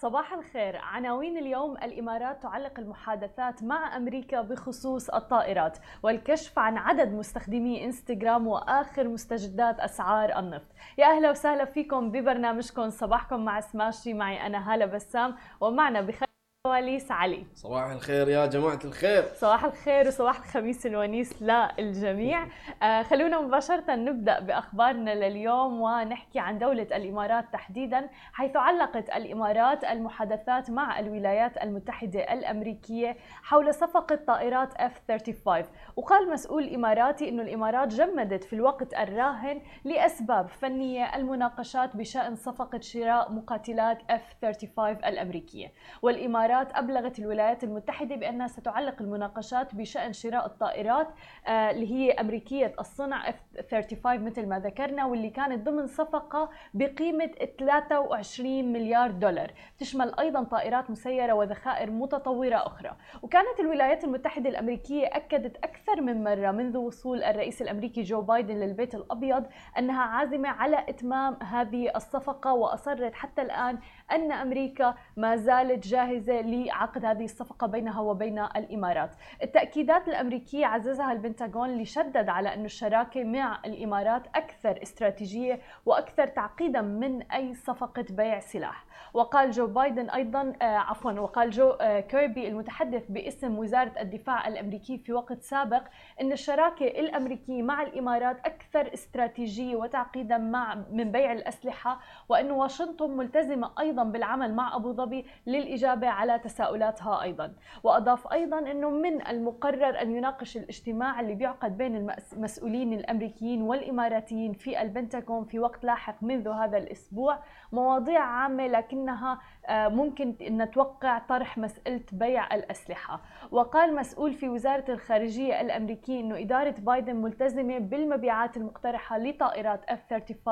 صباح الخير. عناوين اليوم الإمارات تعلق المحادثات مع أمريكا بخصوص الطائرات والكشف عن عدد مستخدمي إنستغرام وآخر مستجدات أسعار النفط. يا أهلا وسهلا فيكم ببرنامجكم. صباحكم مع سماشي. معي أنا هالة بسام ومعنا بخير ونيس علي. صباح الخير يا جماعة الخير. صباح الخير وصباح الخميس الونيس للجميع. آه خلونا مباشرة نبدأ بأخبارنا لليوم ونحكي عن دولة الإمارات تحديدا حيث علقت الإمارات المحادثات مع الولايات المتحدة الأمريكية حول صفقة طائرات F-35 وقال مسؤول إماراتي أن الإمارات جمدت في الوقت الراهن لأسباب فنية المناقشات بشأن صفقة شراء مقاتلات F-35 الأمريكية. والإمارات الإمارات أبلغت الولايات المتحدة بأنها ستعلق المناقشات بشأن شراء الطائرات آه، اللي هي أمريكية الصنع F-35 مثل ما ذكرنا واللي كانت ضمن صفقة بقيمة 23 مليار دولار. تشمل أيضا طائرات مسيرة وذخائر متطورة أخرى. وكانت الولايات المتحدة الأمريكية أكدت أكثر من مرة منذ وصول الرئيس الأمريكي جو بايدن للبيت الأبيض أنها عازمة على إتمام هذه الصفقة وأصرت حتى الآن أن أمريكا ما زالت جاهزة لعقد هذه الصفقة بينها وبين الإمارات. التأكيدات الأمريكية عززها البنتاغون اللي شدد على أن الشراكة مع الإمارات أكثر استراتيجية وأكثر تعقيدا من أي صفقة بيع سلاح. وقال جو بايدن أيضا آه عفوا وقال جو آه كيربي المتحدث باسم وزارة الدفاع الأمريكي في وقت سابق أن الشراكة الأمريكية مع الإمارات أكثر استراتيجية وتعقيدا مع من بيع الأسلحة وأن واشنطن ملتزمة أيضا بالعمل مع أبو ظبي للإجابة على تساؤلاتها أيضا. وأضاف أيضا أنه من المقرر أن يناقش الاجتماع اللي بيعقد بين المسؤولين الأمريكيين والإماراتيين في البنتاغون في وقت لاحق منذ هذا الأسبوع. مواضيع عامة لكنها آه، ممكن نتوقع طرح مسألة بيع الأسلحة. وقال مسؤول في وزارة الخارجية الأمريكية أنه إدارة بايدن ملتزمة بالمبيعات المقترحة لطائرات F-35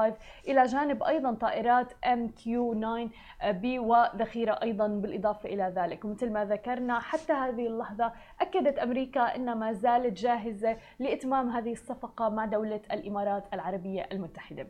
إلى جانب أيضا طائرات MQ-9 B وذخيرة أيضا بالإضافة إلى ذلك. ومثل ما ذكرنا حتى هذه اللحظة أكدت أمريكا أنها ما زالت جاهزة لإتمام هذه الصفقة مع دولة الإمارات العربية المتحدة.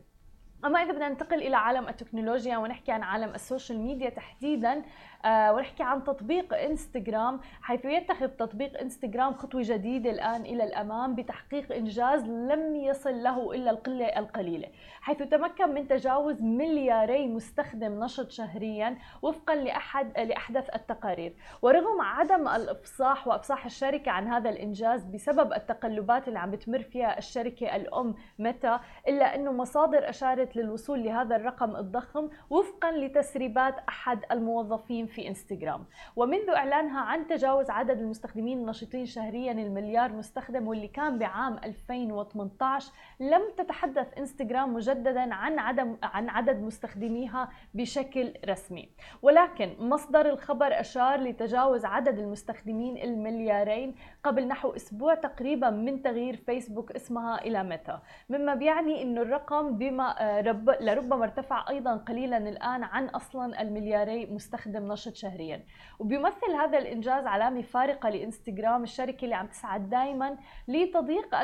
أما إذا بدنا ننتقل إلى عالم التكنولوجيا ونحكي عن عالم ال social media تحديدا آه ونحكي عن تطبيق إنستغرام. حيث يتخذ تطبيق إنستغرام خطوة جديدة الآن إلى الأمام بتحقيق إنجاز لم يصل له إلا القلة القليلة. حيث تمكن من تجاوز ملياري مستخدم نشط شهريا وفقا لاحد لأحدث التقارير. ورغم عدم الإفصاح وإفصاح الشركة عن هذا الإنجاز بسبب التقلبات اللي عم بتمر فيها الشركة الأم ميتا إلا أنه مصادر أشارت للوصول لهذا الرقم الضخم وفقا لتسريبات أحد الموظفين في إنستغرام. ومنذ إعلانها عن تجاوز عدد المستخدمين النشطين شهريا المليار مستخدم واللي كان بعام 2018 لم تتحدث إنستغرام مجددا عن عدم عن عدد مستخدميها بشكل رسمي. ولكن مصدر الخبر أشار لتجاوز عدد المستخدمين المليارين قبل نحو أسبوع تقريبا من تغيير فيسبوك اسمها إلى ميتا. مما بيعني إنه الرقم بما آه، رب لربما ارتفع أيضا قليلا الآن عن أصلا الملياري مستخدم نشط شهريا. وبيمثل هذا الإنجاز علامة فارقة لإنستغرام الشركة اللي عم تسعى دائما لتضييق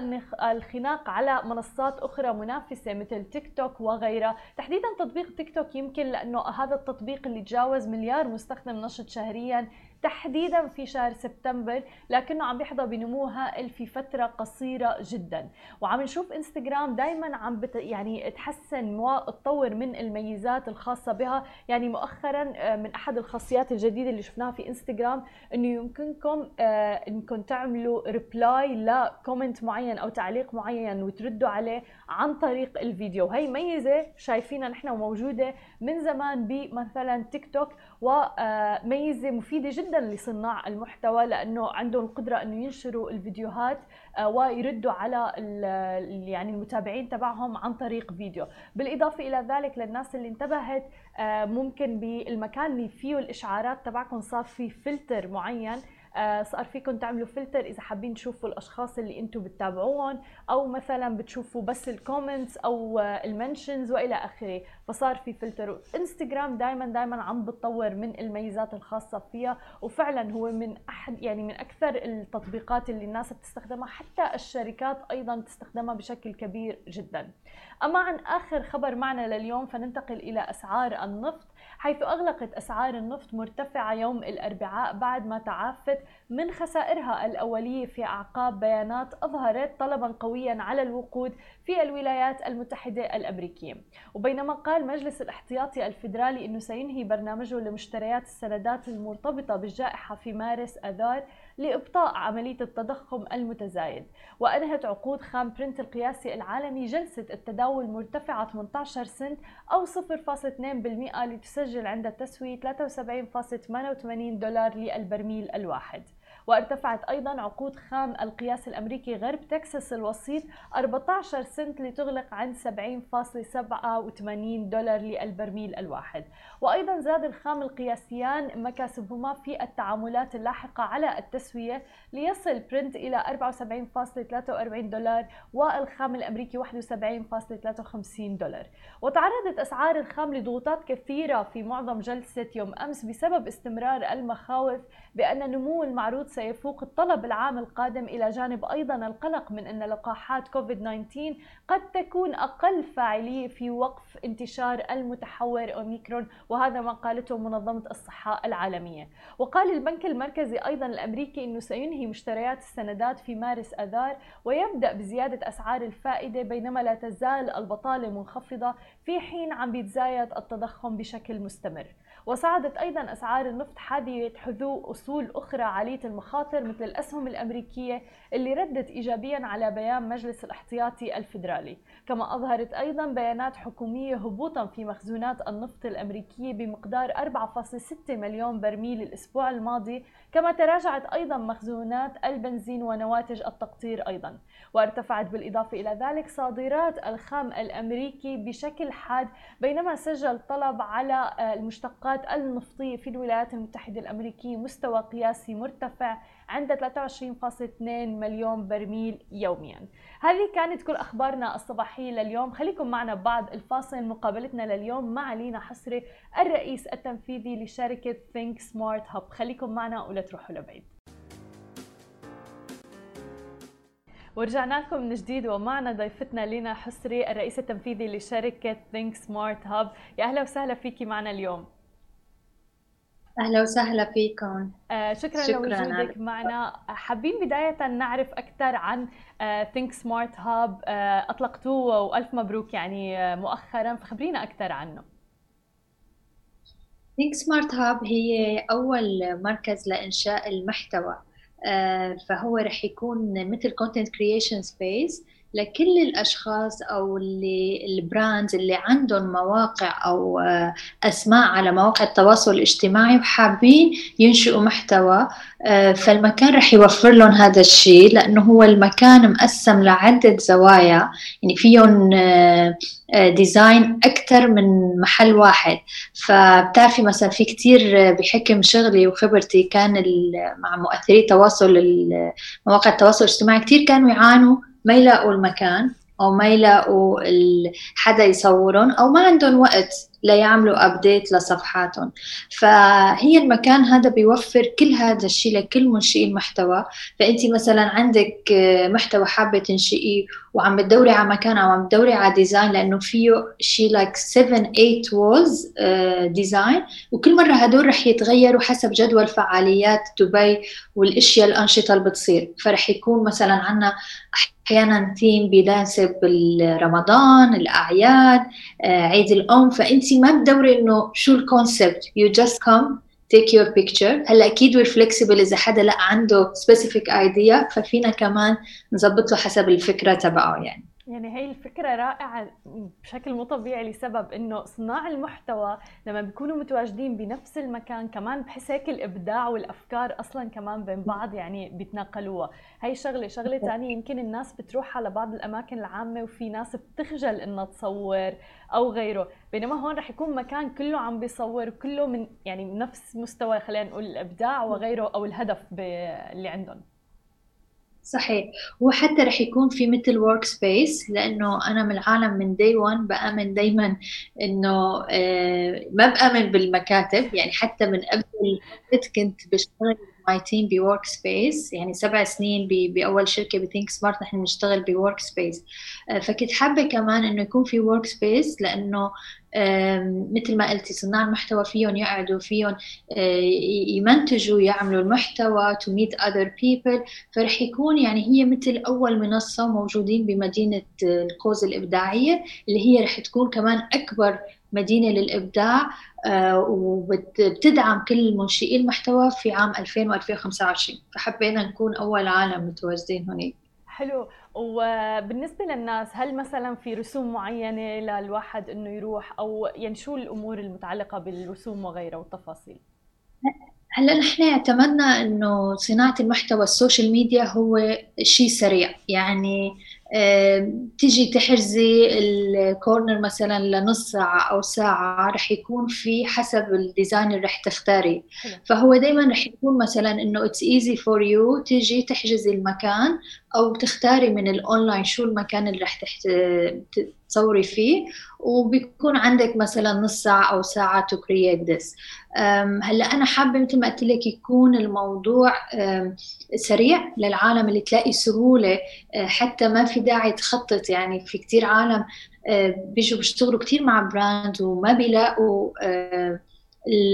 الخناق على منصات أخرى منافسة مثل تيك توك وغيرها. تحديدا تطبيق تيك توك يمكن لأنه هذا التطبيق اللي تجاوز مليار مستخدم نشط شهريا تحديدا في شهر سبتمبر لكنه عم بيحظى بنمو هائل في فترة قصيرة جدا. وعم نشوف إنستغرام دائما عم بت يعني تحسن وتطور من الميزات الخاصة بها. يعني مؤخرا آه، من أحد الخاصيات الجديدة اللي شفناها في إنستغرام إنه يمكنكم آه، إنكم تعملوا reply ل comment معين أو تعليق معين وتردوا عليه عن طريق الفيديو. هي ميزة شايفينها نحن وموجودة من زمان بمثلا تيك توك وميزه مفيدة جدا لصناع المحتوى لأنه عندهم القدره إنه ينشروا الفيديوهات آه، ويردوا على يعني المتابعين تبعهم عن طريق فيديو. بالإضافة إلى ذلك للناس اللي انتبهت آه، ممكن بالمكان اللي فيه الإشعارات تبعكم صار في فلتر معين آه، صار فيكم تعملوا فلتر إذا حابين تشوفوا الأشخاص اللي أنتم بتتابعوهم أو مثلا بتشوفوا بس ال comments أو ال mentions وإلى آخره. فصار في فلتر. انستغرام دائما دائما عم بتطور من الميزات الخاصة فيها. وفعلا هو من أحد يعني من أكثر التطبيقات اللي الناس بتستخدمها. حتى الشركات أيضا تستخدمها بشكل كبير جدا. أما عن آخر خبر معنا لليوم فننتقل إلى أسعار النفط. حيث أغلقت أسعار النفط مرتفعة يوم الأربعاء بعد ما تعافت من خسائرها الأولية في أعقاب بيانات أظهرت طلبا قويا على الوقود في الولايات المتحدة الأمريكية. وبينما قال مجلس الاحتياطي الفيدرالي أنه سينهي برنامجه لمشتريات السندات المرتبطة بالجائحة في مارس أذار لإبطاء عملية التضخم المتزايد. وأنهت عقود خام برنت القياسي العالمي جلسة التداول مرتفعة 18 سنت أو 0.2% لتسجل عند التسوية 73.88 دولار للبرميل الواحد. وارتفعت أيضا عقود خام القياس الأمريكي غرب تكساس الوسيط 14 سنت لتغلق عن 70.87 دولار للبرميل الواحد. وأيضا زاد الخام القياسيان مكاسبهما في التعاملات اللاحقة على التسوية ليصل برنت إلى 74.43 دولار والخام الأمريكي 71.53 دولار. وتعرضت أسعار الخام لضغوطات كثيرة في معظم جلسة يوم أمس بسبب استمرار المخاوف بأن نمو المعروض سيفوق الطلب العام القادم إلى جانب أيضا القلق من أن لقاحات كوفيد 19 قد تكون أقل فاعلية في وقف انتشار المتحور أوميكرون وهذا ما قالته منظمة الصحة العالمية. وقال البنك المركزي أيضا الأمريكي أنه سينهي مشتريات السندات في مارس أذار ويبدأ بزيادة أسعار الفائدة بينما لا تزال البطالة منخفضة في حين عم بيتزايد التضخم بشكل مستمر. وصعدت أيضا أسعار النفط حادية حذو أصول أخرى عالية المخاطر مثل الأسهم الأمريكية اللي ردت إيجابيا على بيان مجلس الاحتياطي الفيدرالي. كما أظهرت أيضا بيانات حكومية هبوطا في مخزونات النفط الأمريكية بمقدار 4.6 مليون برميل الأسبوع الماضي كما تراجعت أيضا مخزونات البنزين ونواتج التقطير أيضا. وارتفعت بالإضافة إلى ذلك صادرات الخام الأمريكي بشكل حاد بينما سجل طلب على المشتقات النفطية في الولايات المتحدة الأمريكية مستوى قياسي مرتفع عند 23.2 مليون برميل يوميا. هذه كانت كل أخبارنا الصباحية لليوم. خليكم معنا بعد الفاصل. مقابلتنا لليوم مع لينا حسري الرئيس التنفيذي لشركة Think Smart Hub. خليكم معنا ولا تروحوا لبعيد. ورجعنا لكم من جديد ومعنا ضيفتنا لينا حسري الرئيس التنفيذي لشركة Think Smart Hub. يا أهلا وسهلا فيكي معنا اليوم. أهلا وسهلا فيكم. آه شكرا, شكرا لوجودك معنا. حابين بداية نعرف أكثر عن Think Smart Hub أطلقتوه وألف مبروك يعني آه مؤخرا فخبرينا أكثر عنه. Think Smart Hub هي أول مركز لإنشاء المحتوى. آه فهو رح يكون مثل content creation space لكل الأشخاص أو اللي ال brands اللي عندهم مواقع أو أسماء على مواقع التواصل الاجتماعي وحابين ينشئوا محتوى فالمكان رح يوفر لهم هذا الشيء لأنه هو المكان مقسم لعدة زوايا. يعني فيهم ديزاين أكثر من محل واحد. فبتعرفي مثلا في كتير بحكم شغلي وخبرتي كان مع مؤثري التواصل مواقع التواصل الاجتماعي كتير كانوا يعانوا ما يلاقوا المكان أو ما يلاقوا حدا يصورهم أو ما عندهم وقت. ليعملوا update لصفحاتهم. فهي المكان هذا بيوفر كل هذا الشيء لكل منشئي المحتوى. فانت مثلا عندك محتوى حابة تنشئيه وعم بتدوري على مكان أو عم تدوري على design لأنه فيه شيء like 7 8 walls design وكل مرة هدول رح يتغيروا حسب جدول فعاليات دبي والأشياء الأنشطة اللي بتصير. فرح يكون مثلا عندنا أحيانا ثيم بيناسب رمضان الأعياد عيد الأم. فانت ما بتدوري انه شو ال concept you just come take your picture هلا أكيد we're flexible إذا حدا لأ عنده specific idea ففينا كمان نظبط له حسب الفكرة تبعه يعني. يعني هي الفكرة رائعة بشكل مو طبيعي لسبب إنه صناع المحتوى لما بيكونوا متواجدين بنفس المكان كمان بحس هيك الإبداع والأفكار أصلا كمان بين بعض يعني بيتناقلوها، هي شغلة، شغلة ثانية يمكن الناس بتروح على بعض الأماكن العامة وفي ناس بتخجل إنها تصور أو غيره، بينما هون رح يكون مكان كله عم بيصور كله من يعني نفس مستوى خلينا نقول الإبداع وغيره أو الهدف اللي عندهم. صحيح. هو حتى رح يكون في مثل workspace لأنه أنا من العالم من day 1 بأمن دائما إنه آه، ما بأمن بالمكاتب. يعني حتى من قبل كنت بشتغل my team ب workspace يعني سبع سنين بأول شركة ب Think Smart نحن بنشتغل ب workspace فكنت حابة كمان إنه يكون في workspace لأنه مثل ما قلتي صناع المحتوى فيهم يقعدوا فيهم آه، يمنتجوا يعملوا المحتوى to meet other people. فرح يكون يعني هي مثل أول منصة موجودين بمدينة القوز الإبداعية اللي هي رح تكون كمان أكبر مدينة للإبداع آه، وبتدعم كل منشئي المحتوى في عام 2000 و2025 فحبينا نكون أول عالم متواجدين هناك حلو. وبالنسبة للناس هل مثلا في رسوم معينة للواحد إنه يروح أو يعني شو الأمور المتعلقة بالرسوم وغيرها والتفاصيل؟ هلأ نحن اعتمدنا إنه صناعة المحتوى السوشيال ميديا هو شيء سريع يعني تيجي تحجزي ال corner مثلا لنص ساعة أو ساعة رح يكون في حسب ال design اللي رح تختاري. فهو دايما رح يكون مثلا إنه it's easy for you تيجي تحجزي المكان أو تختاري من الأونلاين شو المكان اللي رح تحت... تصوري فيه. وبيكون عندك مثلا نص ساعة أو ساعة to create this. هلأ أنا حابة مثل ما قلت لك يكون الموضوع سريع للعالم اللي تلاقي سهولة أه، حتى ما في داعي تخطط يعني في كتير عالم أه، بيجوا بيشتغلوا كتير مع brand وما بيلاقوا أه،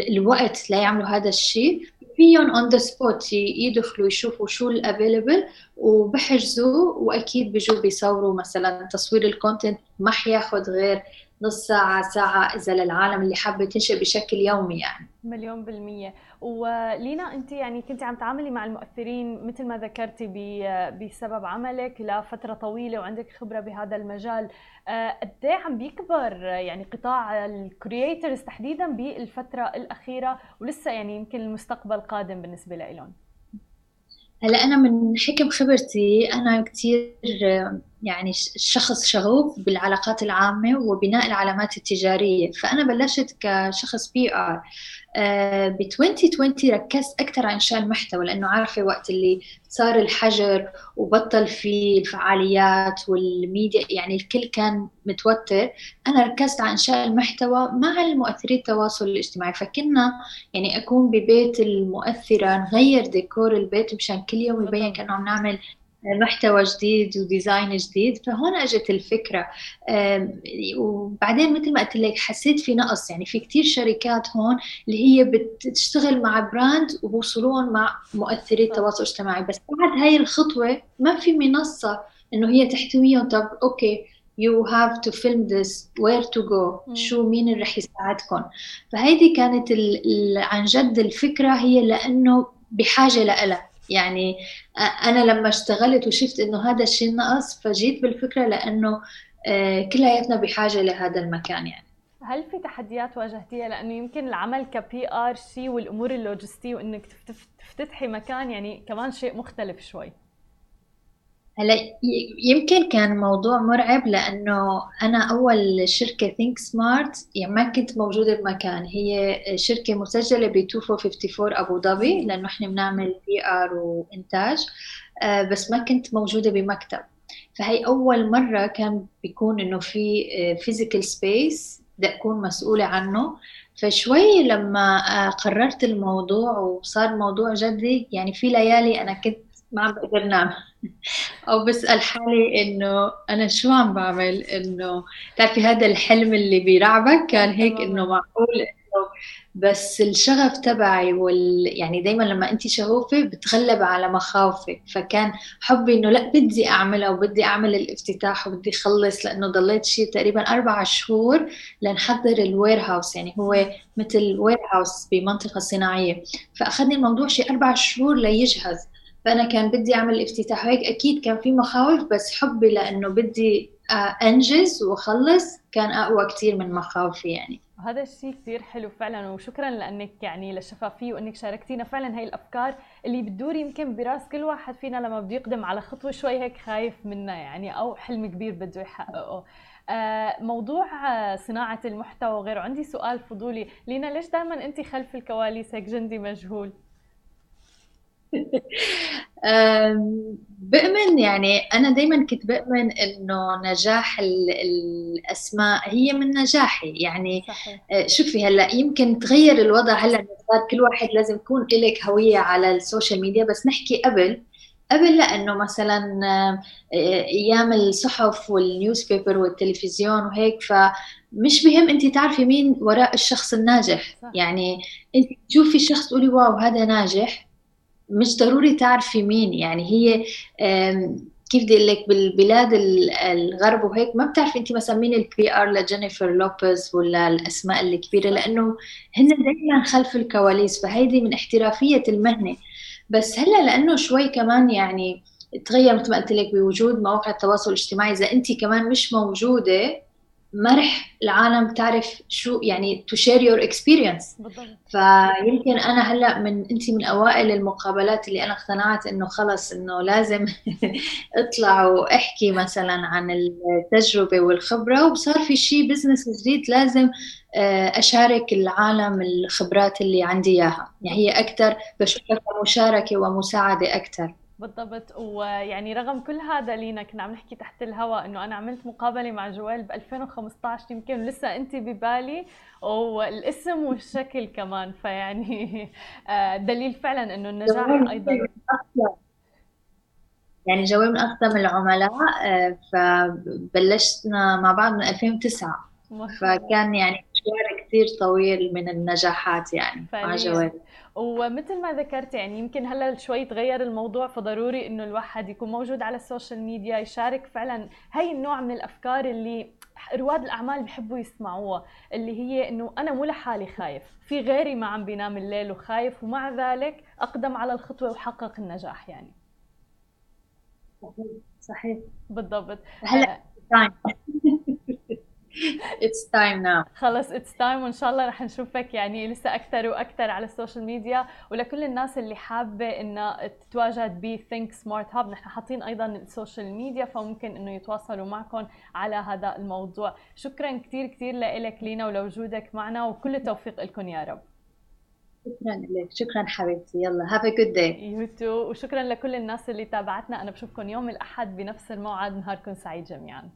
الوقت ليعملوا هذا الشيء. فيهم on the spot يدخلوا يشوفوا شو ال available وبحجزوا وأكيد بيجوا بيصوروا مثلا تصوير ال content ما حياخذ غير نص ساعة ساعة إذا للعالم اللي حابة تنشئ بشكل يومي يعني. مليون بالمية. ولينا أنت يعني كنت عم تعاملي مع المؤثرين مثل ما ذكرتي بسبب عملك لفترة طويلة وعندك خبرة بهذا المجال. آه، قد إيه عم بيكبر يعني قطاع ال creators تحديدا بالفترة الأخيرة؟ ولسه يعني يمكن المستقبل قادم بالنسبة لهم هلأ أنا من حكم خبرتي أنا كثير يعني شخص شغوف بالعلاقات العامة وبناء العلامات التجارية. فأنا بلشت كشخص PR ب 2020 ركزت أكثر على إنشاء المحتوى لأنه عارفة وقت اللي صار الحجر وبطل في الفعاليات والميديا يعني الكل كان متوتر. أنا ركزت على إنشاء المحتوى مع المؤثرين التواصل الاجتماعي. فكنا يعني أكون ببيت المؤثرة نغير ديكور البيت مشان كل يوم يبين كأنه عم نعمل محتوى جديد وديزاين جديد فهون اجت الفكرة. وبعدين مثل ما قلت لك حسيت في نقص. يعني في كثير شركات هون اللي هي بتشتغل مع brand وبوصلون مع مؤثري التواصل الاجتماعي. بس بعد هاي الخطوة ما في منصة إنه هي تحتويهم طب أوكي you have to film this where to go شو مين اللي رح يساعدكم. فهيدي كانت عن جد الفكرة هي لأنه بحاجة لها يعني أنا لما اشتغلت وشفت إنه هذا الشيء نقص فجيت بالفكرة لأنه آه، كلياتنا بحاجة لهذا المكان يعني. هل في تحديات واجهتيها؟ لأنه يمكن العمل ك PRC والأمور اللوجستية وإنك تفتتحي مكان يعني كمان شيء مختلف شوي. هلا يمكن كان موضوع مرعب لأنه أنا أول شركة ثينك سمارت يعني ما كنت موجودة بمكان. هي شركة مسجلة ب 2454 أبو ظبي لأنه إحنا بنعمل PR وإنتاج آه، بس ما كنت موجودة بمكتب. فهي أول مرة كان بيكون إنه في physical space بدي أكون مسؤولة عنه. فشوي لما آه، قررت الموضوع وصار موضوع جدي يعني في ليالي أنا كنت ما عم بقدر نام أو بسال حالي إنه أنا شو عم بعمل؟ إنه بتعرفي هذا الحلم اللي بيرعبك كان هيك إنه معقول إنه بس الشغف تبعي وال يعني دائما لما انت شغوفة بتغلب على مخاوفك. فكان حبي إنه لأ بدي أعملها وبدي أعمل الافتتاح وبدي اخلص لأنه ضليت شيء تقريبا أربع شهور لنحضر ال warehouse يعني هو مثل warehouse بمنطقة صناعية. فأخذني الموضوع شيء أربع شهور ليجهز. فأنا كان بدي أعمل افتتاح هيك أكيد كان في مخاوف بس حبي لأنه بدي آه، أنجز وأخلص. كان أقوى كثير من مخاوفي يعني. هذا الشيء كثير حلو فعلا وشكرا لأنك يعني للشفافيه وإنك شاركتينا فعلا هاي الأفكار اللي بتدور يمكن براس كل واحد فينا لما بده يقدم على خطوة شوي هيك خايف منها يعني أو حلم كبير بده يحققه. آه، موضوع صناعة المحتوى وغيره. عندي سؤال فضولي. لينا ليش دائما أنت خلف الكواليس؟ هيك جندي مجهول. بؤمن يعني أنا دايما كنت بؤمن إنه نجاح الأسماء هي من نجاحي يعني صحيح. آه، شوفي هلأ يمكن تغير الوضع هلأ صار كل واحد لازم يكون لك هوية على ال social media بس نحكي قبل قبل لأنه مثلا آه، أيام الصحف وال newspaper والتلفزيون وهيك فمش بهم أنت تعرفي مين وراء الشخص الناجح صح. يعني أنت تشوفي شخص تقولي wow هذا ناجح مش ضروري تعرفي مين. يعني هي كيف بدي لك بالبلاد الغرب وهيك ما بتعرفي انت مثلا مين ال PR لجينيفر لوبيز ولا الأسماء الكبيرة لأنه هن دائما خلف الكواليس فهيدي من احترافية المهنة. بس هلأ لأنه شوي كمان يعني تغير مثل ما قلت لك بوجود مواقع التواصل الاجتماعي إذا انت كمان مش موجودة ما رح العالم تعرف شو يعني to share your experience فيمكن أنا هلأ من أنت من أوائل المقابلات اللي أنا اقتنعت إنه خلص إنه لازم اطلع وأحكي مثلا عن التجربة والخبرة وصار في شيء business جديد لازم آه، أشارك العالم الخبرات اللي عندي إياها. يعني هي أكثر بشوفها كمشاركة ومساعدة أكثر بالضبط. ويعني رغم كل هذا لينا كنا عم نحكي تحت الهواء إنه أنا عملت مقابلة مع جوال ب 2015 يمكن لسه انت ببالي والاسم والشكل كمان. فيعني آه، دليل فعلا إنه النجاح أيضا. يعني جوال من اقدم العملاء آه، فبلشنا مع بعض من 2009 فكان يعني مشوار كثير طويل من النجاحات يعني. مع جوال ومثل ما ذكرت يعني يمكن هلا شوي تغير الموضوع فضروري إنه الواحد يكون موجود على ال social media يشارك فعلا هي النوع من الأفكار اللي رواد الأعمال بحبوا يسمعوها اللي هي إنه أنا مو لحالي خايف في غيري ما عم بينام الليل وخايف ومع ذلك أقدم على الخطوة وحقق النجاح يعني. صحيح. صحيح. بالضبط. هلا it's time now خلص it's time وإن شاء الله رح نشوفك يعني لسه أكثر وأكثر على ال social media. ولكل الناس اللي حابة انها تتواجد ب Think Smart Hub نحن حاطين أيضا ال social media فممكن إنه يتواصلوا معكم على هذا الموضوع. شكرا كثير كثير لك لينا ولوجودك معنا وكل التوفيق لكم يا رب. شكرا لك. شكرا حبيبتي. يلا have a good day يو تو وشكرا لكل الناس اللي تابعتنا. أنا بشوفكم يوم الأحد بنفس الموعد. نهاركم سعيد جميعا.